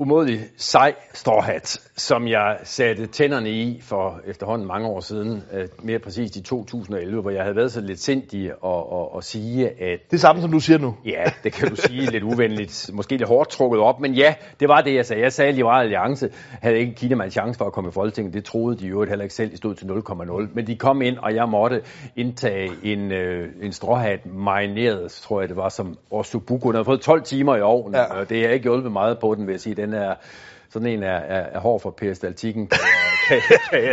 umådelig sej stråhat, som jeg satte tænderne i for efterhånden mange år siden, øh, mere præcist i 2011, hvor jeg havde været så lidt sindig og, og, og sige, at... Det samme, som du siger nu. Ja, det kan du sige lidt uvenligt, måske lidt hårdt trukket op, men ja, det var det, jeg sagde. Jeg sagde, at Liberale Alliance havde ikke givet mig en chance for at komme i Folketinget. Det troede de jo heller ikke selv. De stod til 0,0. Men de kom ind, og jeg måtte indtage en, øh, en stråhat marineret, tror jeg det var, som Orsubuku. Den havde fået 12 timer i ovnen, ja. og det har ikke hjulpet meget på den, vil jeg sige. Den er, sådan en er, er, er hård for peristaltikken, kan, kan, kan jeg